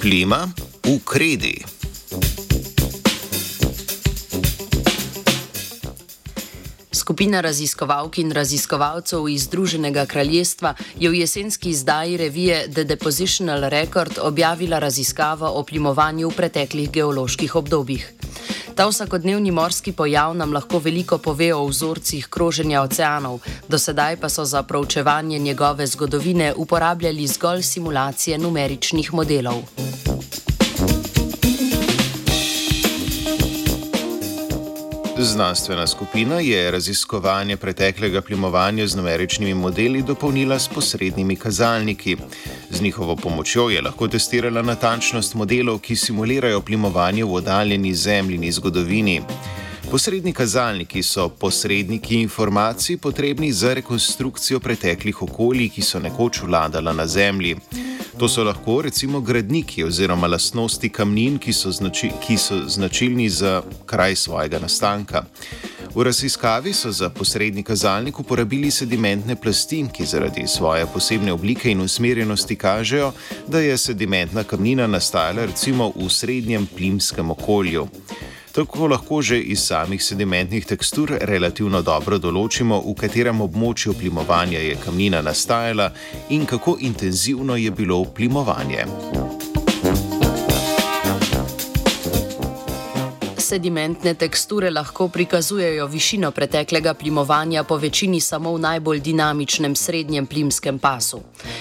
Plima v kredi. Skupina raziskovalk in raziskovalcev iz Združenega kraljestva je v jesenski izdaji revije The Depositional Record objavila raziskavo o plimovanju v preteklih geoloških obdobjih. Ta vsakodnevni morski pojav nam lahko veliko pove o vzorcih kroženja oceanov, do sedaj pa so za proučevanje njegove zgodovine uporabljali zgolj simulacije numeričnih modelov. Znanstvena skupina je raziskovanje preteklega plimovanja z numeričnimi modeli dopolnila s posrednimi kazalniki. Z njihovo pomočjo je lahko testirala natančnost modelov, ki simulirajo plimovanje v oddaljeni zemljini zgodovini. Posredni kazalniki so posredniki informacij potrebni za rekonstrukcijo preteklih okolij, ki so nekoč vladala na Zemlji. To so lahko recimo gradniki oziroma lastnosti kamnin, ki so, znači, ki so značilni za kraj svojega nastanka. V raziskavi so za posredni kazalnik uporabili sedimentne plasti, ki zaradi svoje posebne oblike in usmerjenosti kažejo, da je sedimentna kamnina nastajala recimo v srednjem plimskem okolju. Tako lahko že iz samih sedimentnih tekstur relativno dobro določimo, v katerem območju plimovanja je kamnina nastajala in kako intenzivno je bilo plimovanje. Sedimentne teksture lahko prikazujejo višino preteklega plimovanja po večini samo v najbolj dinamičnem srednjem plimskem pasu.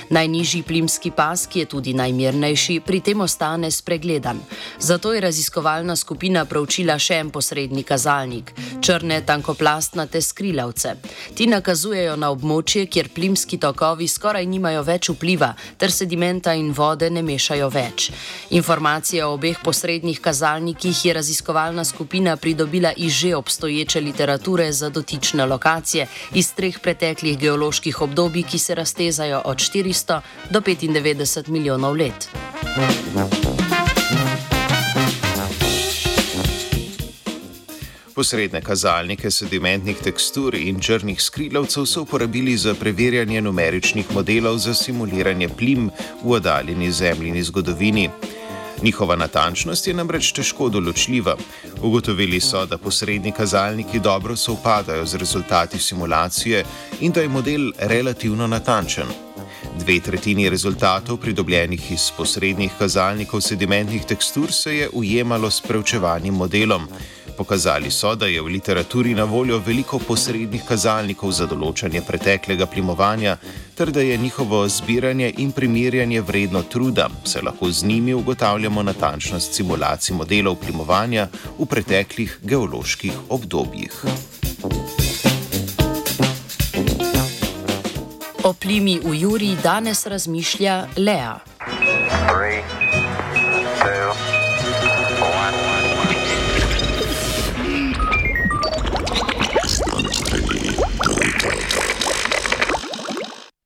Najnižji plimski pas, ki je tudi najmirnejši, pri tem ostane spregledan. Zato je raziskovalna skupina proučila še en posredni kazalnik - črne tankoplastnate skrilavce. Ti nakazujejo na območje, kjer plimski tokovi skoraj nimajo več vpliva, ter sedimenta in vode ne mešajo več. Informacije o obeh posrednih kazalnikih je raziskovalna delovna skupina pridobila iz že obstoječe literature za dotične lokacije iz treh preteklih geoloških obdobij, ki se raztezajo od 400 do 95 milijonov let. Posredne kazalnike sedimentnih tekstur in črnih skrilavcev so uporabili za preverjanje numeričnih modelov za simuliranje plim v oddaljeni zemljini zgodovini. Njihova natančnost je namreč težko določljiva. Ugotovili so, da posredni kazalniki dobro sovpadajo z rezultati simulacije in da je model relativno natančen. Dve tretjini rezultatov, pridobljenih iz posrednih kazalnikov sedimentnih tekstur, se je ujemalo s preučevanjem modelom. Pokazali so, da je v literaturi na voljo veliko posrednih kazalnikov za določanje preteklega plimovanja, ter da je njihovo zbiranje in primerjanje vredno truda, saj lahko z njimi ugotavljamo natančnost simulacij modelov plimovanja v preteklih geoloških obdobjih. O plimi v Juri danes razmišlja Lea. Three.